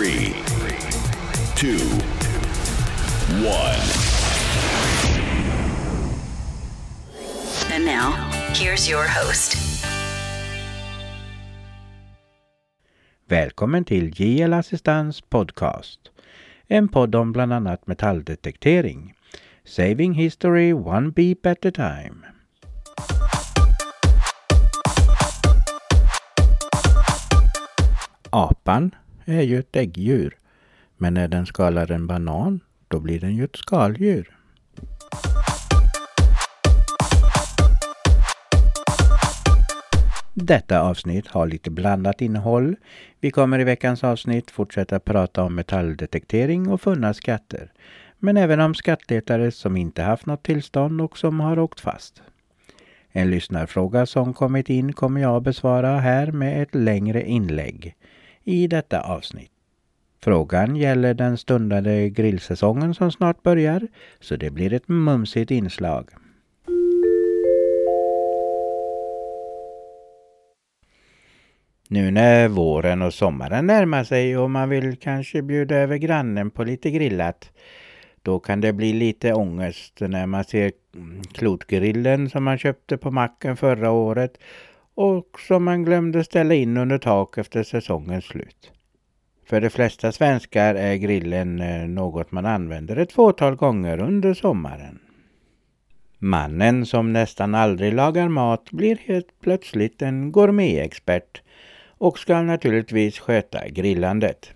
Three, two, one. And now, here's your host. Välkommen till JL Assistans podcast. En podd om bland annat metalldetektering. Saving history one beep at a time. Apan är ju ett äggdjur. Men när den skalar en banan, då blir den ju ett skaldjur. Detta avsnitt har lite blandat innehåll. Vi kommer i veckans avsnitt fortsätta prata om metalldetektering och funna skatter. Men även om skattletare som inte haft något tillstånd och som har åkt fast. En lyssnarfråga som kommit in kommer jag besvara här med ett längre inlägg i detta avsnitt. Frågan gäller den stundande grillsäsongen som snart börjar, så det blir ett mumsigt inslag. Nu när våren och sommaren närmar sig och man vill kanske bjuda över grannen på lite grillat, då kan det bli lite ångest när man ser klotgrillen som man köpte på macken förra året och som man glömde ställa in under tak efter säsongens slut. För de flesta svenskar är grillen eh, något man använder ett fåtal gånger under sommaren. Mannen som nästan aldrig lagar mat blir helt plötsligt en gourmetexpert och ska naturligtvis sköta grillandet.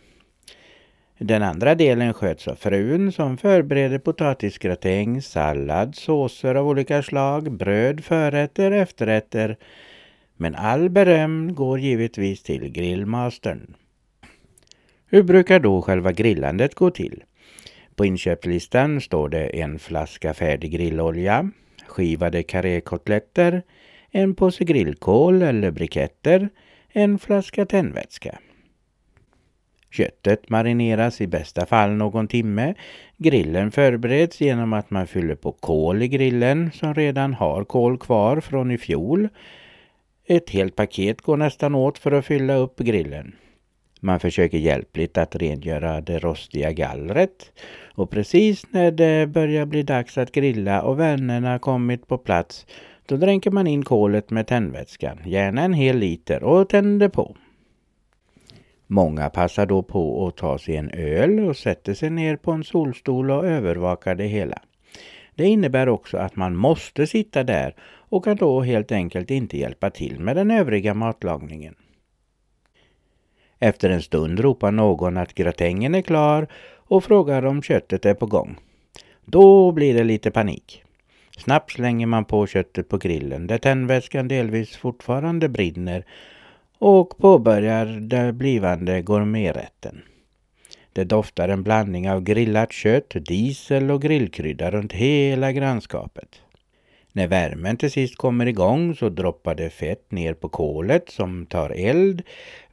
Den andra delen sköts av frun som förbereder potatisgratäng, sallad, såser av olika slag, bröd, förrätter, efterrätter. Men all beröm går givetvis till grillmastern. Hur brukar då själva grillandet gå till? På inköpslistan står det en flaska färdig grillolja, skivade karékotletter, en påse grillkål eller briketter, en flaska tändvätska. Köttet marineras i bästa fall någon timme. Grillen förbereds genom att man fyller på kol i grillen som redan har kol kvar från i fjol. Ett helt paket går nästan åt för att fylla upp grillen. Man försöker hjälpligt att rengöra det rostiga gallret. Och precis när det börjar bli dags att grilla och vännerna kommit på plats då dränker man in kolet med tändvätskan, gärna en hel liter, och tänder på. Många passar då på att ta sig en öl och sätter sig ner på en solstol och övervakar det hela. Det innebär också att man måste sitta där och kan då helt enkelt inte hjälpa till med den övriga matlagningen. Efter en stund ropar någon att gratängen är klar och frågar om köttet är på gång. Då blir det lite panik. Snabbt slänger man på köttet på grillen där tändvätskan delvis fortfarande brinner och påbörjar den blivande gourmeträtten. Det doftar en blandning av grillat kött, diesel och grillkrydda runt hela grannskapet. När värmen till sist kommer igång så droppar det fett ner på kolet som tar eld,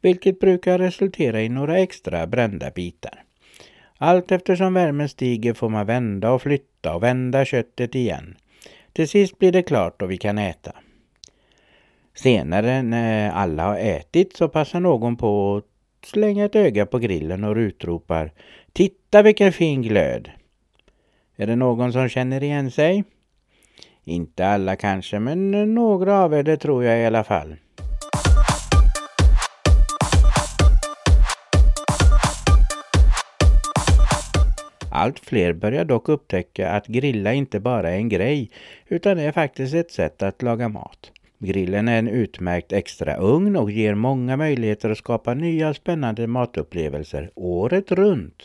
vilket brukar resultera i några extra brända bitar. Allt eftersom värmen stiger får man vända och flytta och vända köttet igen. Till sist blir det klart och vi kan äta. Senare när alla har ätit så passar någon på att slänga ett öga på grillen och utropar Titta vilken fin glöd! Är det någon som känner igen sig? Inte alla kanske, men några av er det tror jag i alla fall. Allt fler börjar dock upptäcka att grilla inte bara är en grej, utan det är faktiskt ett sätt att laga mat. Grillen är en utmärkt extra ugn och ger många möjligheter att skapa nya spännande matupplevelser året runt.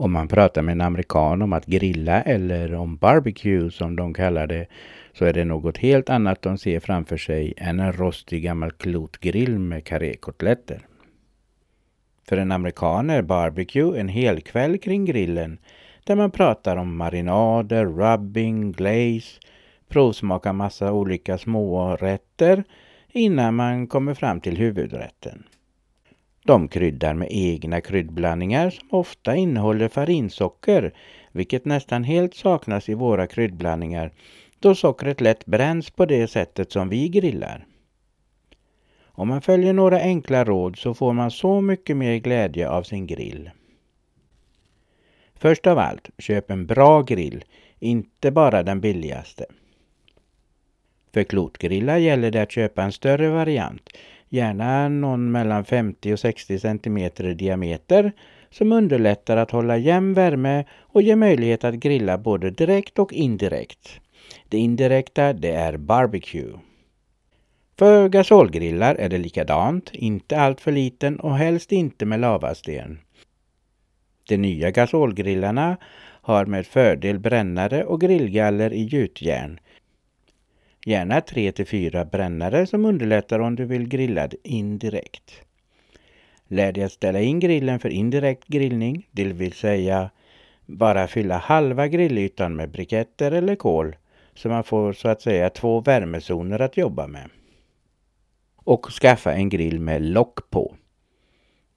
Om man pratar med en amerikan om att grilla eller om barbecue som de kallar det så är det något helt annat de ser framför sig än en rostig gammal klotgrill med karékotletter. För en amerikan är barbecue en helkväll kring grillen där man pratar om marinader, rubbing, glaze, provsmakar massa olika smårätter innan man kommer fram till huvudrätten. De kryddar med egna kryddblandningar som ofta innehåller farinsocker, vilket nästan helt saknas i våra kryddblandningar då sockret lätt bränns på det sättet som vi grillar. Om man följer några enkla råd så får man så mycket mer glädje av sin grill. Först av allt, köp en bra grill, inte bara den billigaste. För klotgrillar gäller det att köpa en större variant, gärna någon mellan 50 och 60 cm i diameter som underlättar att hålla jämn värme och ger möjlighet att grilla både direkt och indirekt. Det indirekta det är barbecue. För gasolgrillar är det likadant, inte alltför liten och helst inte med lavasten. De nya gasolgrillarna har med fördel brännare och grillgaller i gjutjärn. Gärna 3 till 4 brännare som underlättar om du vill grilla indirekt. Lär dig att ställa in grillen för indirekt grillning, det vill säga bara fylla halva grillytan med briketter eller kol så man får så att säga två värmezoner att jobba med. Och skaffa en grill med lock på.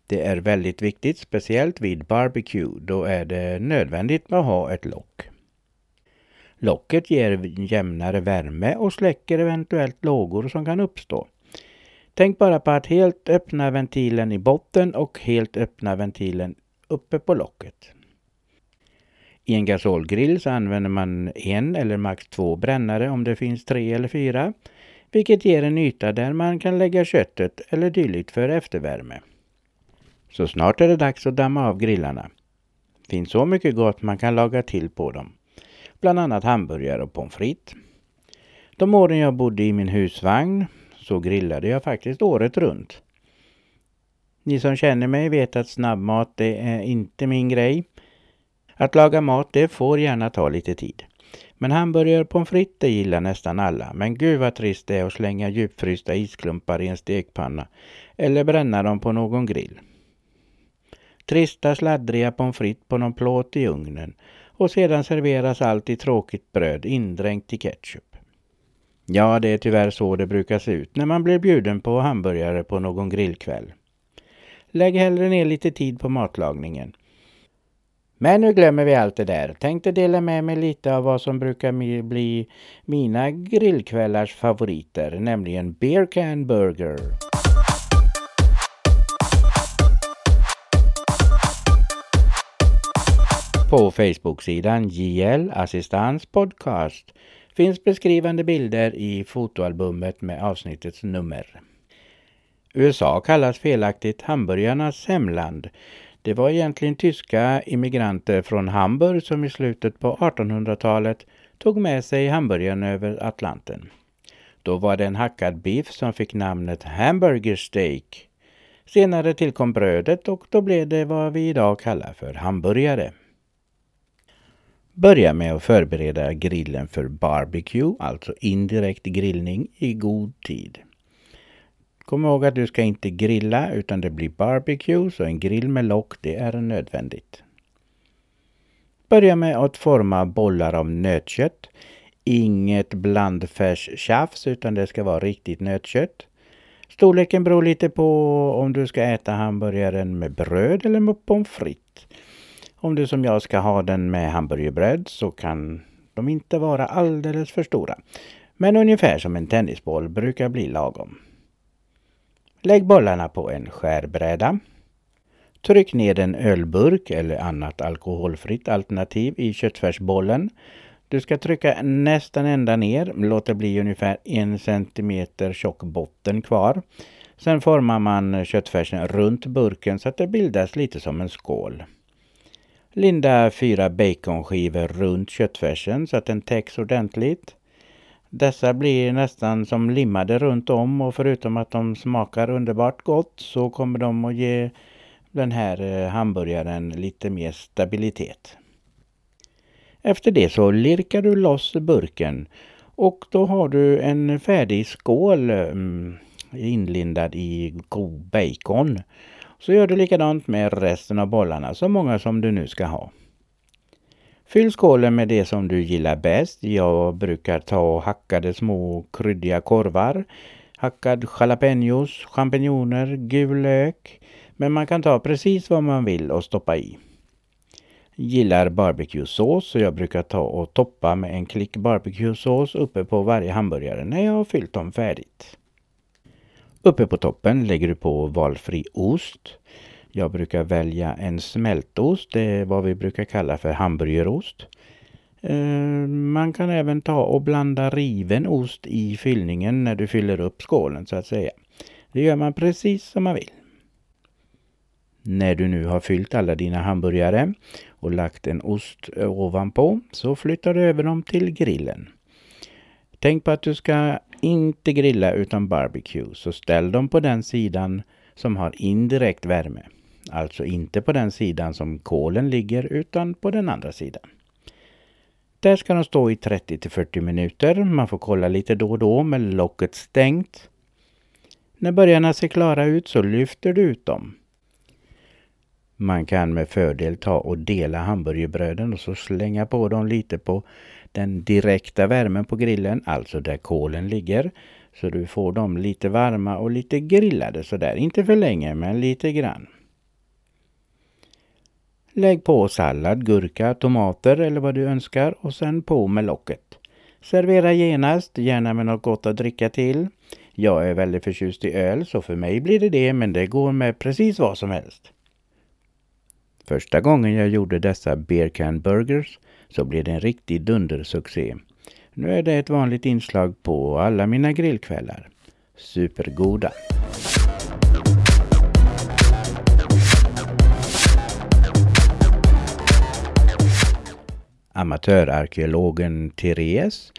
Det är väldigt viktigt, speciellt vid barbecue. Då är det nödvändigt att ha ett lock. Locket ger jämnare värme och släcker eventuellt lågor som kan uppstå. Tänk bara på att helt öppna ventilen i botten och helt öppna ventilen uppe på locket. I en gasolgrill så använder man en eller max två brännare om det finns tre eller fyra, vilket ger en yta där man kan lägga köttet eller dylikt för eftervärme. Så snart är det dags att damma av grillarna. Finns så mycket gott man kan laga till på dem. Bland annat hamburgare och pommes frites. De åren jag bodde i min husvagn så grillade jag faktiskt året runt. Ni som känner mig vet att snabbmat det är inte min grej. Att laga mat det får gärna ta lite tid. Men hamburgare och pommes frites det gillar nästan alla. Men gud vad trist det är att slänga djupfrysta isklumpar i en stekpanna eller bränna dem på någon grill. Trista sladdriga pommes frites på någon plåt i ugnen och sedan serveras allt i tråkigt bröd indränkt i ketchup. Ja, det är tyvärr så det brukar se ut när man blir bjuden på hamburgare på någon grillkväll. Lägg hellre ner lite tid på matlagningen. Men nu glömmer vi allt det där. Tänkte dela med mig lite av vad som brukar bli mina grillkvällars favoriter, nämligen Beer Can Burger. På Facebook-sidan JL Assistans Podcast finns beskrivande bilder i fotoalbumet med avsnittets nummer. USA kallas felaktigt hamburgarnas hemland. Det var egentligen tyska immigranter från Hamburg som i slutet på 1800-talet tog med sig hamburgaren över Atlanten. Då var det en hackad biff som fick namnet hamburger steak. Senare tillkom brödet och då blev det vad vi idag kallar för hamburgare. Börja med att förbereda grillen för barbecue, alltså indirekt grillning, i god tid. Kom ihåg att du ska inte grilla utan det blir barbecue så en grill med lock det är nödvändigt. Börja med att forma bollar av nötkött. Inget blandfärstjafs utan det ska vara riktigt nötkött. Storleken beror lite på om du ska äta hamburgaren med bröd eller med pommes frites. Om du som jag ska ha den med hamburgerbröd så kan de inte vara alldeles för stora. Men ungefär som en tennisboll brukar bli lagom. Lägg bollarna på en skärbräda. Tryck ner en ölburk eller annat alkoholfritt alternativ i köttfärsbollen. Du ska trycka nästan ända ner. Låt det bli ungefär en centimeter tjock botten kvar. Sen formar man köttfärsen runt burken så att det bildas lite som en skål. Linda fyra baconskivor runt köttfärsen så att den täcks ordentligt. Dessa blir nästan som limmade runt om och förutom att de smakar underbart gott så kommer de att ge den här eh, hamburgaren lite mer stabilitet. Efter det så lirkar du loss burken och då har du en färdig skål mm, inlindad i god bacon. Så gör du likadant med resten av bollarna, så många som du nu ska ha. Fyll skålen med det som du gillar bäst. Jag brukar ta hackade små kryddiga korvar, hackad jalapenos, champinjoner, gul lök. Men man kan ta precis vad man vill och stoppa i. Gillar barbecuesås så jag brukar ta och toppa med en klick barbecuesås uppe på varje hamburgare när jag har fyllt dem färdigt. Uppe på toppen lägger du på valfri ost. Jag brukar välja en smältost, det är vad vi brukar kalla för hamburgerost. Eh, man kan även ta och blanda riven ost i fyllningen när du fyller upp skålen så att säga. Det gör man precis som man vill. När du nu har fyllt alla dina hamburgare och lagt en ost ovanpå så flyttar du över dem till grillen. Tänk på att du ska inte grilla utan barbecue så ställ dem på den sidan som har indirekt värme. Alltså inte på den sidan som kolen ligger utan på den andra sidan. Där ska de stå i 30 till 40 minuter. Man får kolla lite då och då med locket stängt. När burgarna ser klara ut så lyfter du ut dem. Man kan med fördel ta och dela hamburgerbröden och så slänga på dem lite på den direkta värmen på grillen, alltså där kolen ligger. Så du får dem lite varma och lite grillade sådär. Inte för länge, men lite grann. Lägg på sallad, gurka, tomater eller vad du önskar och sen på med locket. Servera genast, gärna med något gott att dricka till. Jag är väldigt förtjust i öl så för mig blir det det men det går med precis vad som helst. Första gången jag gjorde dessa beer can burgers så blev det en riktig dundersuccé. Nu är det ett vanligt inslag på alla mina grillkvällar. Supergoda! Amatörarkeologen Therese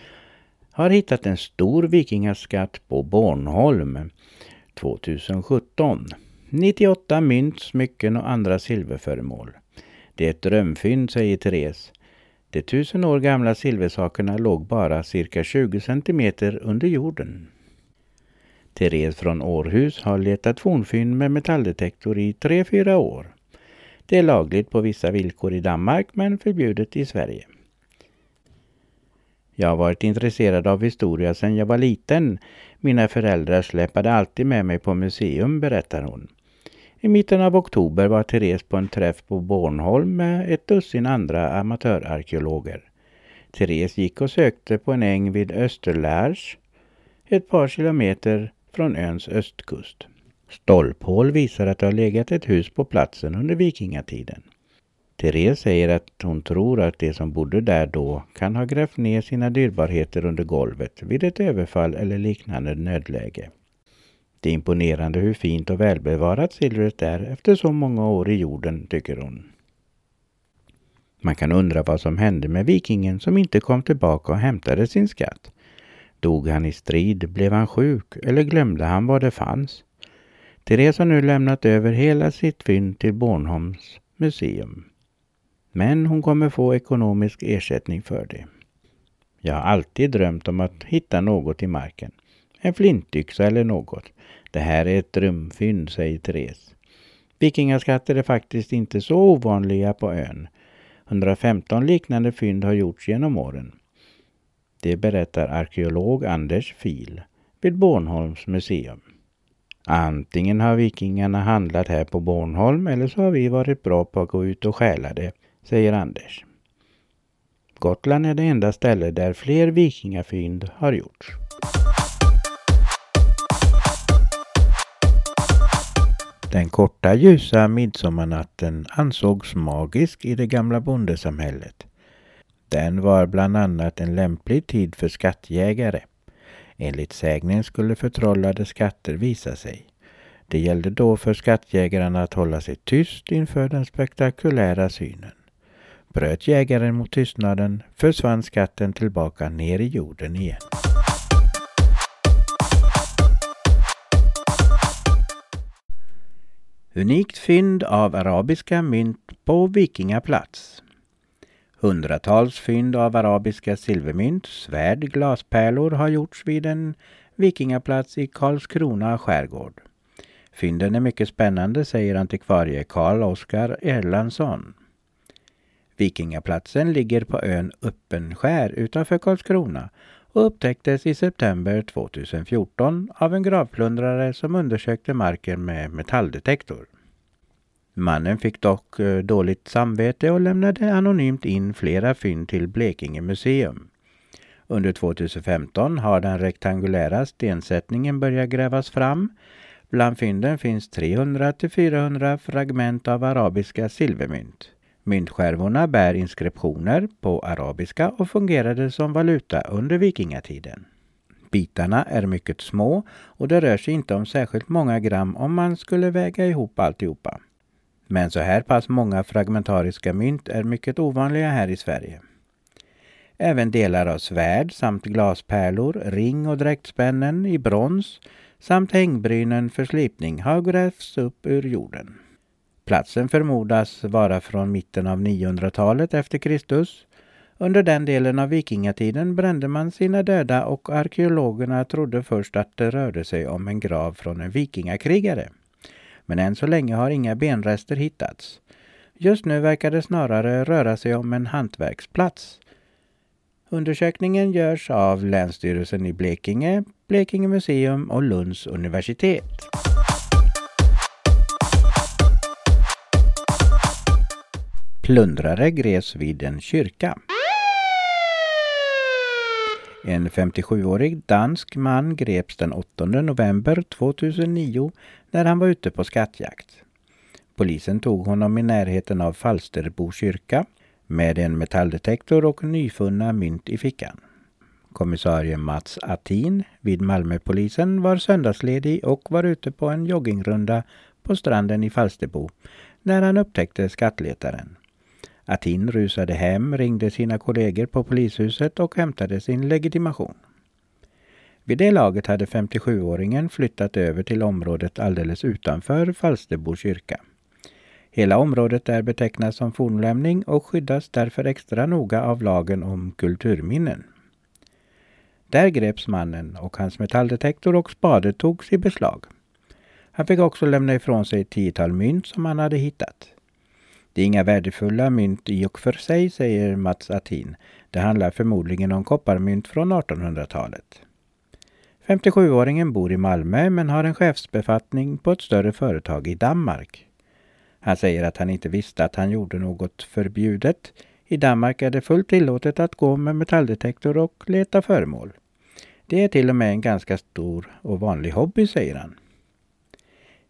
har hittat en stor vikingaskatt på Bornholm 2017. 98 mynt, smycken och andra silverföremål. Det är ett drömfynd, säger Therese. De tusen år gamla silversakerna låg bara cirka 20 centimeter under jorden. Therese från Århus har letat fornfynd med metalldetektor i 3-4 år. Det är lagligt på vissa villkor i Danmark men förbjudet i Sverige. Jag har varit intresserad av historia sedan jag var liten. Mina föräldrar släpade alltid med mig på museum, berättar hon. I mitten av oktober var Therese på en träff på Bornholm med ett dussin andra amatörarkeologer. Therese gick och sökte på en äng vid Österlärs, ett par kilometer från öns östkust. Stolphål visar att det har legat ett hus på platsen under vikingatiden. Therese säger att hon tror att de som bodde där då kan ha grävt ner sina dyrbarheter under golvet vid ett överfall eller liknande nödläge. Det är imponerande hur fint och välbevarat silvret är efter så många år i jorden, tycker hon. Man kan undra vad som hände med vikingen som inte kom tillbaka och hämtade sin skatt. Dog han i strid? Blev han sjuk? Eller glömde han vad det fanns? Therese har nu lämnat över hela sitt fynd till Bornholms museum. Men hon kommer få ekonomisk ersättning för det. Jag har alltid drömt om att hitta något i marken. En flintyxa eller något. Det här är ett drömfynd, säger Therese. Vikingaskatter är faktiskt inte så ovanliga på ön. 115 liknande fynd har gjorts genom åren. Det berättar arkeolog Anders Fil vid Bornholms museum. Antingen har vikingarna handlat här på Bornholm eller så har vi varit bra på att gå ut och stjäla det, säger Anders. Gotland är det enda ställe där fler vikingafynd har gjorts. Den korta ljusa midsommarnatten ansågs magisk i det gamla bondesamhället. Den var bland annat en lämplig tid för skattjägare. Enligt sägnen skulle förtrollade skatter visa sig. Det gällde då för skattjägarna att hålla sig tyst inför den spektakulära synen. Bröt jägaren mot tystnaden försvann skatten tillbaka ner i jorden igen. Unikt fynd av arabiska mynt på Vikingaplats. Hundratals fynd av arabiska silvermynt, svärd, glaspärlor har gjorts vid en vikingaplats i Karlskrona skärgård. Fynden är mycket spännande, säger antikvarie Karl Oskar Erlandsson. Vikingaplatsen ligger på ön Öppenskär utanför Karlskrona och upptäcktes i september 2014 av en gravplundrare som undersökte marken med metalldetektor. Mannen fick dock eh, dåligt samvete och lämnade anonymt in flera fynd till Blekinge museum. Under 2015 har den rektangulära stensättningen börjat grävas fram. Bland fynden finns 300-400 fragment av arabiska silvermynt. Myntskärvorna bär inskriptioner på arabiska och fungerade som valuta under vikingatiden. Bitarna är mycket små och det rör sig inte om särskilt många gram om man skulle väga ihop alltihopa. Men så här pass många fragmentariska mynt är mycket ovanliga här i Sverige. Även delar av svärd samt glaspärlor, ring och dräktspännen i brons samt hängbrynen för slipning har grävts upp ur jorden. Platsen förmodas vara från mitten av 900-talet efter Kristus. Under den delen av vikingatiden brände man sina döda och arkeologerna trodde först att det rörde sig om en grav från en vikingakrigare. Men än så länge har inga benrester hittats. Just nu verkar det snarare röra sig om en hantverksplats. Undersökningen görs av Länsstyrelsen i Blekinge, Blekinge museum och Lunds universitet. Plundrare greps vid en kyrka. En 57-årig dansk man greps den 8 november 2009 när han var ute på skattjakt. Polisen tog honom i närheten av Falsterbo kyrka med en metalldetektor och nyfunna mynt i fickan. Kommissarie Mats Atin vid Malmöpolisen var söndagsledig och var ute på en joggingrunda på stranden i Falsterbo när han upptäckte skattletaren. Atin rusade hem, ringde sina kollegor på polishuset och hämtade sin legitimation. Vid det laget hade 57-åringen flyttat över till området alldeles utanför Falsterbo kyrka. Hela området är betecknat som fornlämning och skyddas därför extra noga av lagen om kulturminnen. Där greps mannen och hans metalldetektor och spade togs i beslag. Han fick också lämna ifrån sig ett tiotal mynt som han hade hittat. Det är inga värdefulla mynt i och för sig, säger Mats Atin. Det handlar förmodligen om kopparmynt från 1800-talet. 57-åringen bor i Malmö men har en chefsbefattning på ett större företag i Danmark. Han säger att han inte visste att han gjorde något förbjudet. I Danmark är det fullt tillåtet att gå med metalldetektor och leta föremål. Det är till och med en ganska stor och vanlig hobby, säger han.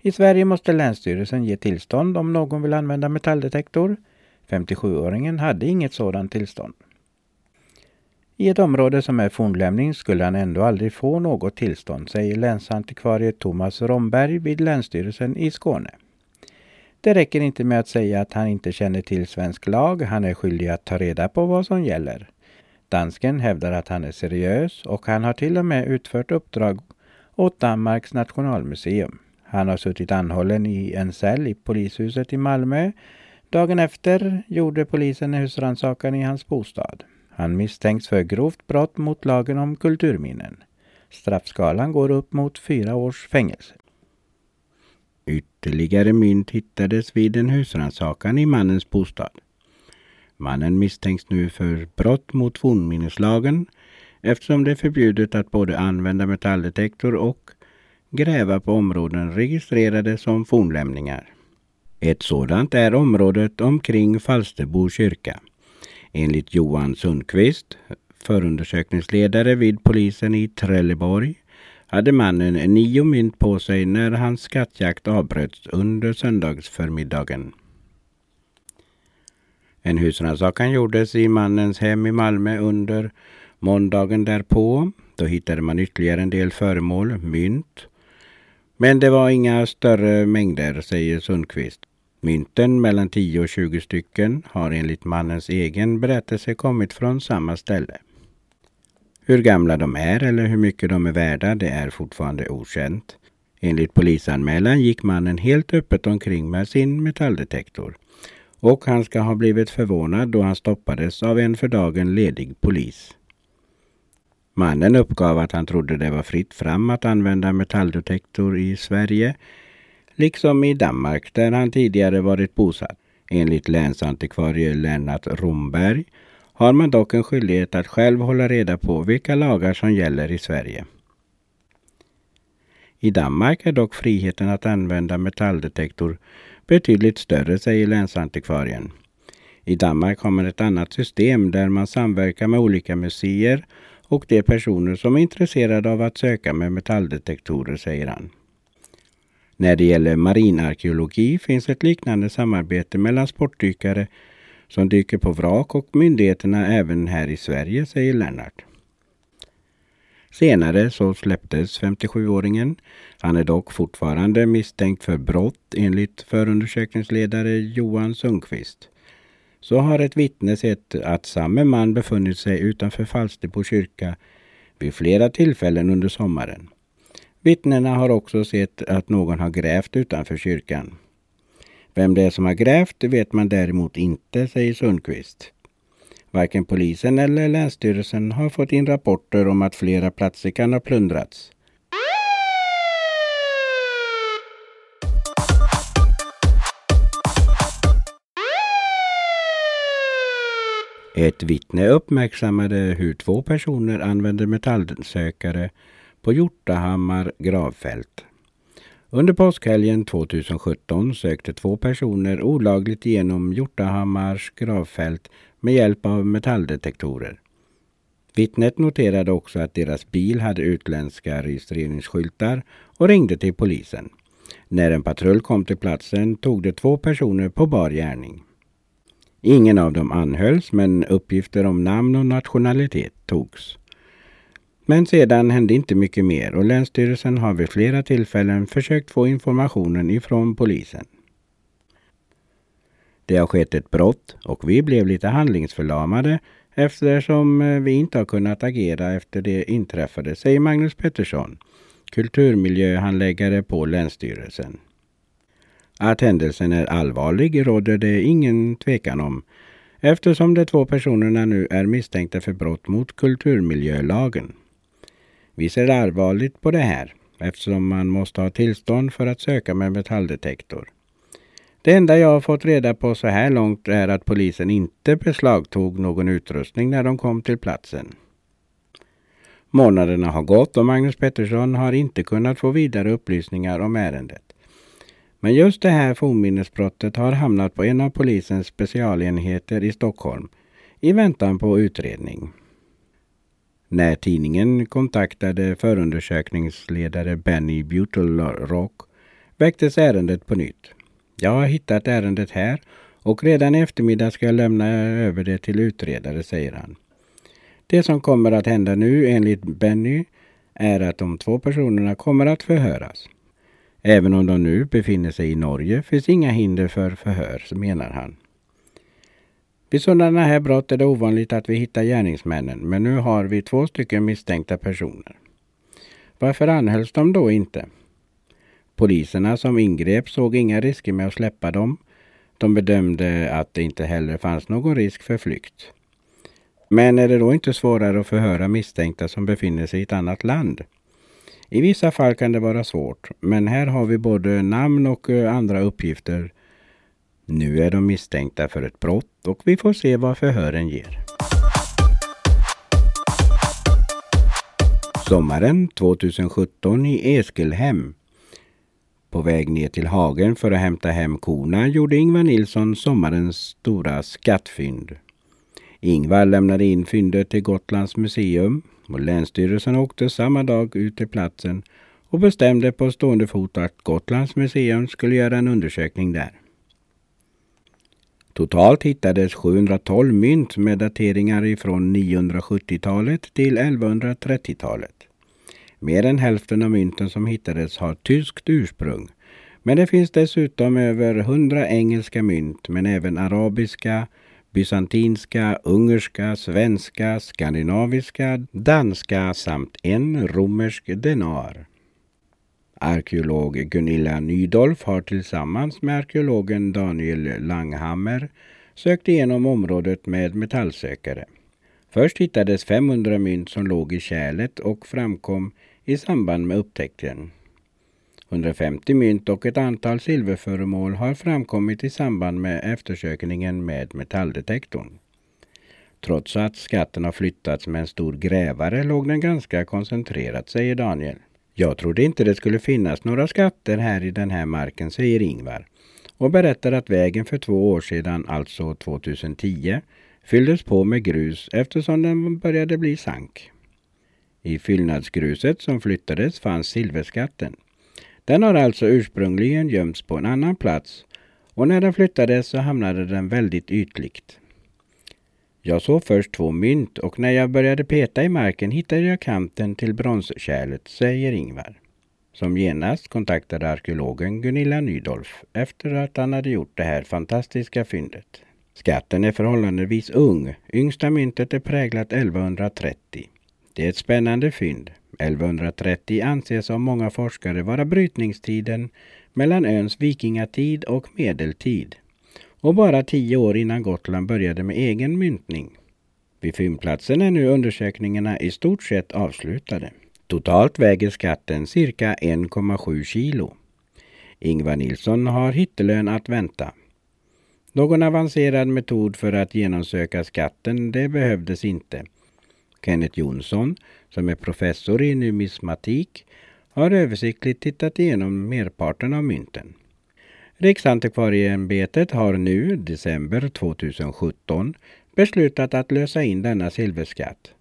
I Sverige måste Länsstyrelsen ge tillstånd om någon vill använda metalldetektor. 57-åringen hade inget sådant tillstånd. I ett område som är fornlämning skulle han ändå aldrig få något tillstånd, säger länsantikvarie Thomas Romberg vid Länsstyrelsen i Skåne. Det räcker inte med att säga att han inte känner till svensk lag, han är skyldig att ta reda på vad som gäller. Dansken hävdar att han är seriös och han har till och med utfört uppdrag åt Danmarks nationalmuseum. Han har suttit anhållen i en cell i polishuset i Malmö. Dagen efter gjorde polisen husrannsakan i hans bostad. Han misstänks för grovt brott mot lagen om kulturminnen. Straffskalan går upp mot fyra års fängelse. Ytterligare mynt hittades vid en husrannsakan i mannens bostad. Mannen misstänks nu för brott mot fornminneslagen eftersom det är förbjudet att både använda metalldetektor och gräva på områden registrerade som fornlämningar. Ett sådant är området omkring Falsterbo kyrka. Enligt Johan Sundqvist, förundersökningsledare vid polisen i Trelleborg, hade mannen nio mynt på sig när hans skattjakt avbröts under söndagsförmiddagen. En husrannsakan gjordes i mannens hem i Malmö under måndagen därpå. Då hittade man ytterligare en del föremål, mynt. Men det var inga större mängder, säger Sundqvist. Mynten, mellan 10 och 20 stycken, har enligt mannens egen berättelse kommit från samma ställe. Hur gamla de är eller hur mycket de är värda, det är fortfarande okänt. Enligt polisanmälan gick mannen helt öppet omkring med sin metalldetektor. Och han ska ha blivit förvånad då han stoppades av en för dagen ledig polis. Mannen uppgav att han trodde det var fritt fram att använda metalldetektor i Sverige, liksom i Danmark där han tidigare varit bosatt. Enligt länsantikvarie Lennart Romberg har man dock en skyldighet att själv hålla reda på vilka lagar som gäller i Sverige. I Danmark är dock friheten att använda metalldetektor betydligt större, säger länsantikvarien. I Danmark har man ett annat system där man samverkar med olika museer och de personer som är intresserade av att söka med metalldetektorer, säger han. När det gäller marinarkeologi finns ett liknande samarbete mellan sportdykare som dyker på vrak och myndigheterna även här i Sverige, säger Lennart. Senare så släpptes 57-åringen. Han är dock fortfarande misstänkt för brott enligt förundersökningsledare Johan Sundqvist. Så har ett vittne sett att samme man befunnit sig utanför Falsterbo kyrka vid flera tillfällen under sommaren. Vittnena har också sett att någon har grävt utanför kyrkan. Vem det är som har grävt vet man däremot inte, säger Sundqvist. Varken polisen eller Länsstyrelsen har fått in rapporter om att flera platser kan ha plundrats. Ett vittne uppmärksammade hur två personer använde metallsökare på Hjortahammar gravfält. Under påskhelgen 2017 sökte två personer olagligt igenom Hjortahammars gravfält med hjälp av metalldetektorer. Vittnet noterade också att deras bil hade utländska registreringsskyltar och ringde till polisen. När en patrull kom till platsen tog de två personer på bar gärning. Ingen av dem anhölls men uppgifter om namn och nationalitet togs. Men sedan hände inte mycket mer och Länsstyrelsen har vid flera tillfällen försökt få informationen ifrån polisen. Det har skett ett brott och vi blev lite handlingsförlamade eftersom eh, vi inte har kunnat agera efter det inträffade, säger Magnus Pettersson, kulturmiljöhandläggare på Länsstyrelsen. Att händelsen är allvarlig råder det ingen tvekan om eftersom de två personerna nu är misstänkta för brott mot kulturmiljölagen. Vi ser allvarligt på det här eftersom man måste ha tillstånd för att söka med metalldetektor. Det enda jag har fått reda på så här långt är att polisen inte beslagtog någon utrustning när de kom till platsen. Månaderna har gått och Magnus Pettersson har inte kunnat få vidare upplysningar om ärendet. Men just det här fornminnesbrottet har hamnat på en av polisens specialenheter i Stockholm i väntan på utredning. När tidningen kontaktade förundersökningsledare Benny Butelrock väcktes ärendet på nytt. Jag har hittat ärendet här och redan i eftermiddag ska jag lämna över det till utredare, säger han. Det som kommer att hända nu enligt Benny är att de två personerna kommer att förhöras. Även om de nu befinner sig i Norge finns inga hinder för förhör, menar han. Vid sådana här brott är det ovanligt att vi hittar gärningsmännen, men nu har vi två stycken misstänkta personer. Varför anhölls de då inte? Poliserna som ingrep såg inga risker med att släppa dem. De bedömde att det inte heller fanns någon risk för flykt. Men är det då inte svårare att förhöra misstänkta som befinner sig i ett annat land? I vissa fall kan det vara svårt, men här har vi både namn och eh, andra uppgifter. Nu är de misstänkta för ett brott och vi får se vad förhören ger. Sommaren 2017 i Eskelhem på väg ner till hagen för att hämta hem korna gjorde Ingvar Nilsson sommarens stora skattfynd. Ingvar lämnade in fyndet till Gotlands museum och Länsstyrelsen åkte samma dag ut till platsen och bestämde på stående fot att Gotlands museum skulle göra en undersökning där. Totalt hittades 712 mynt med dateringar ifrån 970-talet till 1130-talet. Mer än hälften av mynten som hittades har tyskt ursprung. Men det finns dessutom över 100 engelska mynt men även arabiska, bysantinska, ungerska, svenska, skandinaviska, danska samt en romersk denar. Arkeolog Gunilla Nydolf har tillsammans med arkeologen Daniel Langhammer sökt igenom området med metallsökare. Först hittades 500 mynt som låg i kärlet och framkom i samband med upptäckten. 150 mynt och ett antal silverföremål har framkommit i samband med eftersökningen med metalldetektorn. Trots att skatten har flyttats med en stor grävare låg den ganska koncentrerat, säger Daniel. Jag trodde inte det skulle finnas några skatter här i den här marken, säger Ingvar och berättar att vägen för två år sedan, alltså 2010, fylldes på med grus eftersom den började bli sank. I fyllnadsgruset som flyttades fanns silverskatten. Den har alltså ursprungligen gömts på en annan plats och när den flyttades så hamnade den väldigt ytligt. Jag såg först två mynt och när jag började peta i marken hittade jag kanten till bronskärlet, säger Ingvar. Som genast kontaktade arkeologen Gunilla Nydolf efter att han hade gjort det här fantastiska fyndet. Skatten är förhållandevis ung. Yngsta myntet är präglat 1130. Det är ett spännande fynd. 1130 anses av många forskare vara brytningstiden mellan öns vikingatid och medeltid och bara tio år innan Gotland började med egen myntning. Vid fyndplatsen är nu undersökningarna i stort sett avslutade. Totalt väger skatten cirka 1,7 kilo. Ingvar Nilsson har hittelön att vänta. Någon avancerad metod för att genomsöka skatten det behövdes inte. Kenneth Jonsson, som är professor i numismatik, har översiktligt tittat igenom merparten av mynten. Riksantikvarieämbetet har nu, december 2017, beslutat att lösa in denna silverskatt.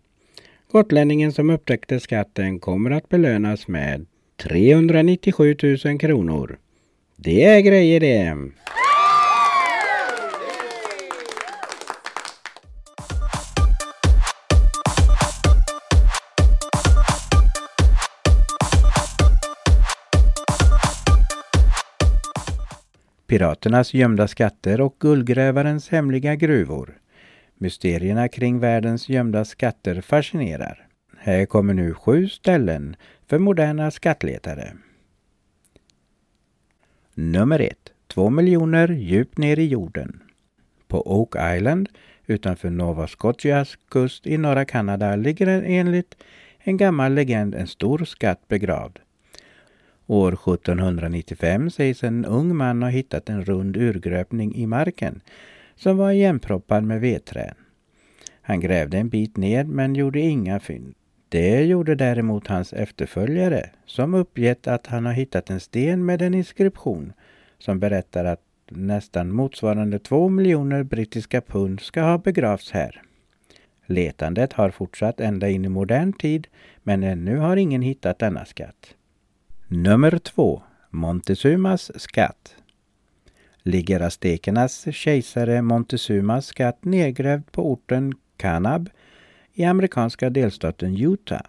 Gotlänningen som upptäckte skatten kommer att belönas med 397 000 kronor. Det är grejer det! Piraternas gömda skatter och guldgrävarens hemliga gruvor. Mysterierna kring världens gömda skatter fascinerar. Här kommer nu sju ställen för moderna skattletare. Nummer ett. Två miljoner djupt ner i jorden. På Oak Island utanför Nova Scotias kust i norra Kanada ligger enligt en gammal legend en stor skatt begravd. År 1795 sägs en ung man ha hittat en rund urgröpning i marken som var igenproppad med vedträn. Han grävde en bit ner men gjorde inga fynd. Det gjorde däremot hans efterföljare som uppgett att han har hittat en sten med en inskription som berättar att nästan motsvarande två miljoner brittiska pund ska ha begravts här. Letandet har fortsatt ända in i modern tid men ännu har ingen hittat denna skatt. Nummer två. Montezumas skatt. Ligger aztekernas kejsare Montezumas skatt nedgrävd på orten Kanab i amerikanska delstaten Utah.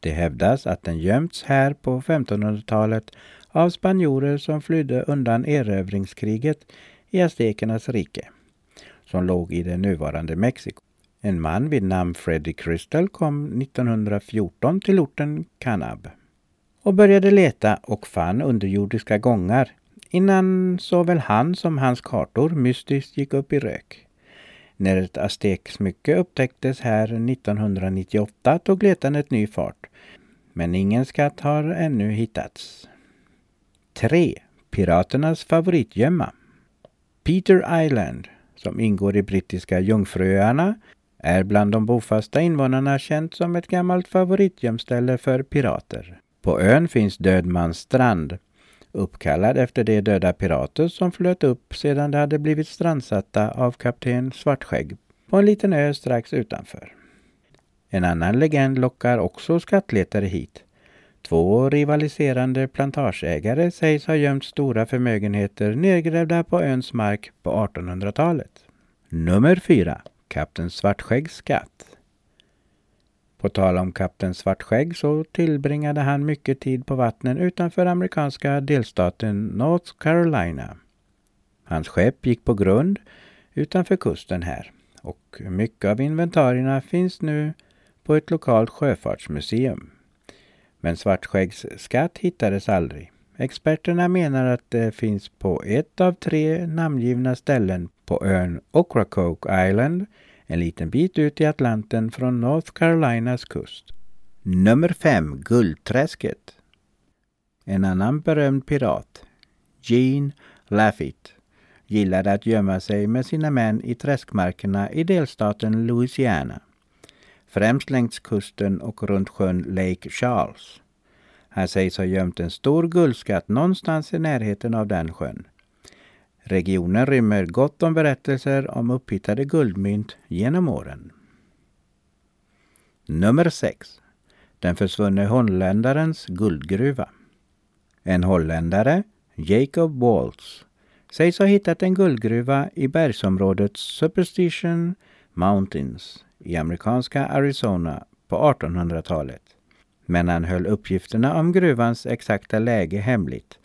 Det hävdas att den gömts här på 1500-talet av spanjorer som flydde undan erövringskriget i aztekernas rike, som låg i det nuvarande Mexiko. En man vid namn Freddie Crystal kom 1914 till orten Kanab och började leta och fann underjordiska gångar innan såväl han som hans kartor mystiskt gick upp i rök. När ett azteksmycke upptäcktes här 1998 tog letandet ny fart. Men ingen skatt har ännu hittats. 3. Piraternas favoritgömma. Peter Island, som ingår i brittiska Jungfruöarna, är bland de bofasta invånarna känt som ett gammalt favoritgömställe för pirater. På ön finns Dödmans strand, uppkallad efter de döda pirater som flöt upp sedan de hade blivit strandsatta av kapten Svartskägg på en liten ö strax utanför. En annan legend lockar också skattletare hit. Två rivaliserande plantageägare sägs ha gömt stora förmögenheter nedgrävda på öns mark på 1800-talet. Nummer 4. Kapten Svartskäggs skatt. På tal om kapten Svartskägg så tillbringade han mycket tid på vattnen utanför amerikanska delstaten North Carolina. Hans skepp gick på grund utanför kusten här och mycket av inventarierna finns nu på ett lokalt sjöfartsmuseum. Men Svartskäggs skatt hittades aldrig. Experterna menar att det finns på ett av tre namngivna ställen på ön Ocracoke Island en liten bit ut i Atlanten från North Carolinas kust. Nummer 5. Guldträsket. En annan berömd pirat, Gene Lafitte, gillade att gömma sig med sina män i träskmarkerna i delstaten Louisiana. Främst längs kusten och runt sjön Lake Charles. Han sägs ha gömt en stor guldskatt någonstans i närheten av den sjön. Regionen rymmer gott om berättelser om upphittade guldmynt genom åren. Nummer 6. den försvunne holländarens guldgruva. En holländare, Jacob Waltz, sägs ha hittat en guldgruva i bergsområdet Superstition Mountains i amerikanska Arizona på 1800-talet. Men han höll uppgifterna om gruvans exakta läge hemligt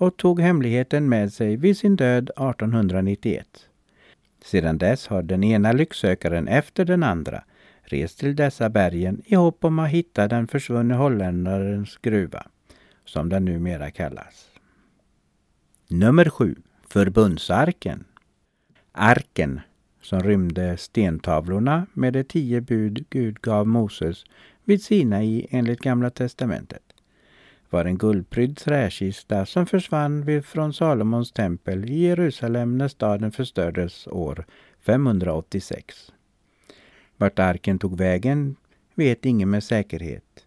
och tog hemligheten med sig vid sin död 1891. Sedan dess har den ena lycksökaren efter den andra rest till dessa bergen i hopp om att hitta den försvunne holländarens gruva, som den numera kallas. Nummer 7. Förbundsarken. Arken, som rymde stentavlorna med de tio bud Gud gav Moses vid Sinai enligt Gamla testamentet, var en guldprydd träkista som försvann från Salomons tempel i Jerusalem när staden förstördes år 586. Vart arken tog vägen vet ingen med säkerhet.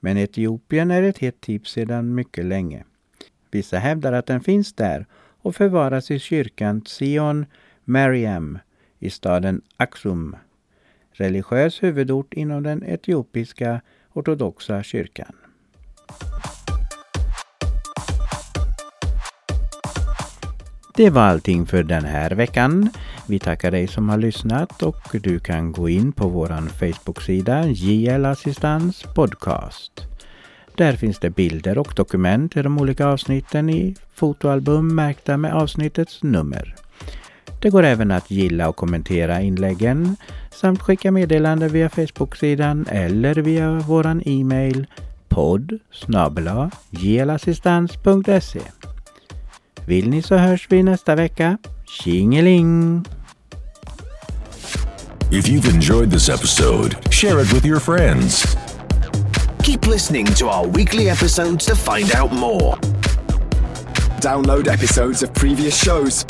Men Etiopien är ett hett tips sedan mycket länge. Vissa hävdar att den finns där och förvaras i kyrkan Sion Mariam i staden Aksum, religiös huvudort inom den etiopiska ortodoxa kyrkan. Det var allting för den här veckan. Vi tackar dig som har lyssnat och du kan gå in på vår Facebook-sida JL Assistans Podcast. Där finns det bilder och dokument i de olika avsnitten i fotoalbum märkta med avsnittets nummer. Det går även att gilla och kommentera inläggen samt skicka meddelande via Facebook-sidan eller via vår e-mail podd jlassistans.se. Vill ni så hörs vi nästa vecka. Tjingeling! If you've enjoyed this episode, share it with your friends. Keep listening to our weekly episodes to find out more. Download episodes of previous shows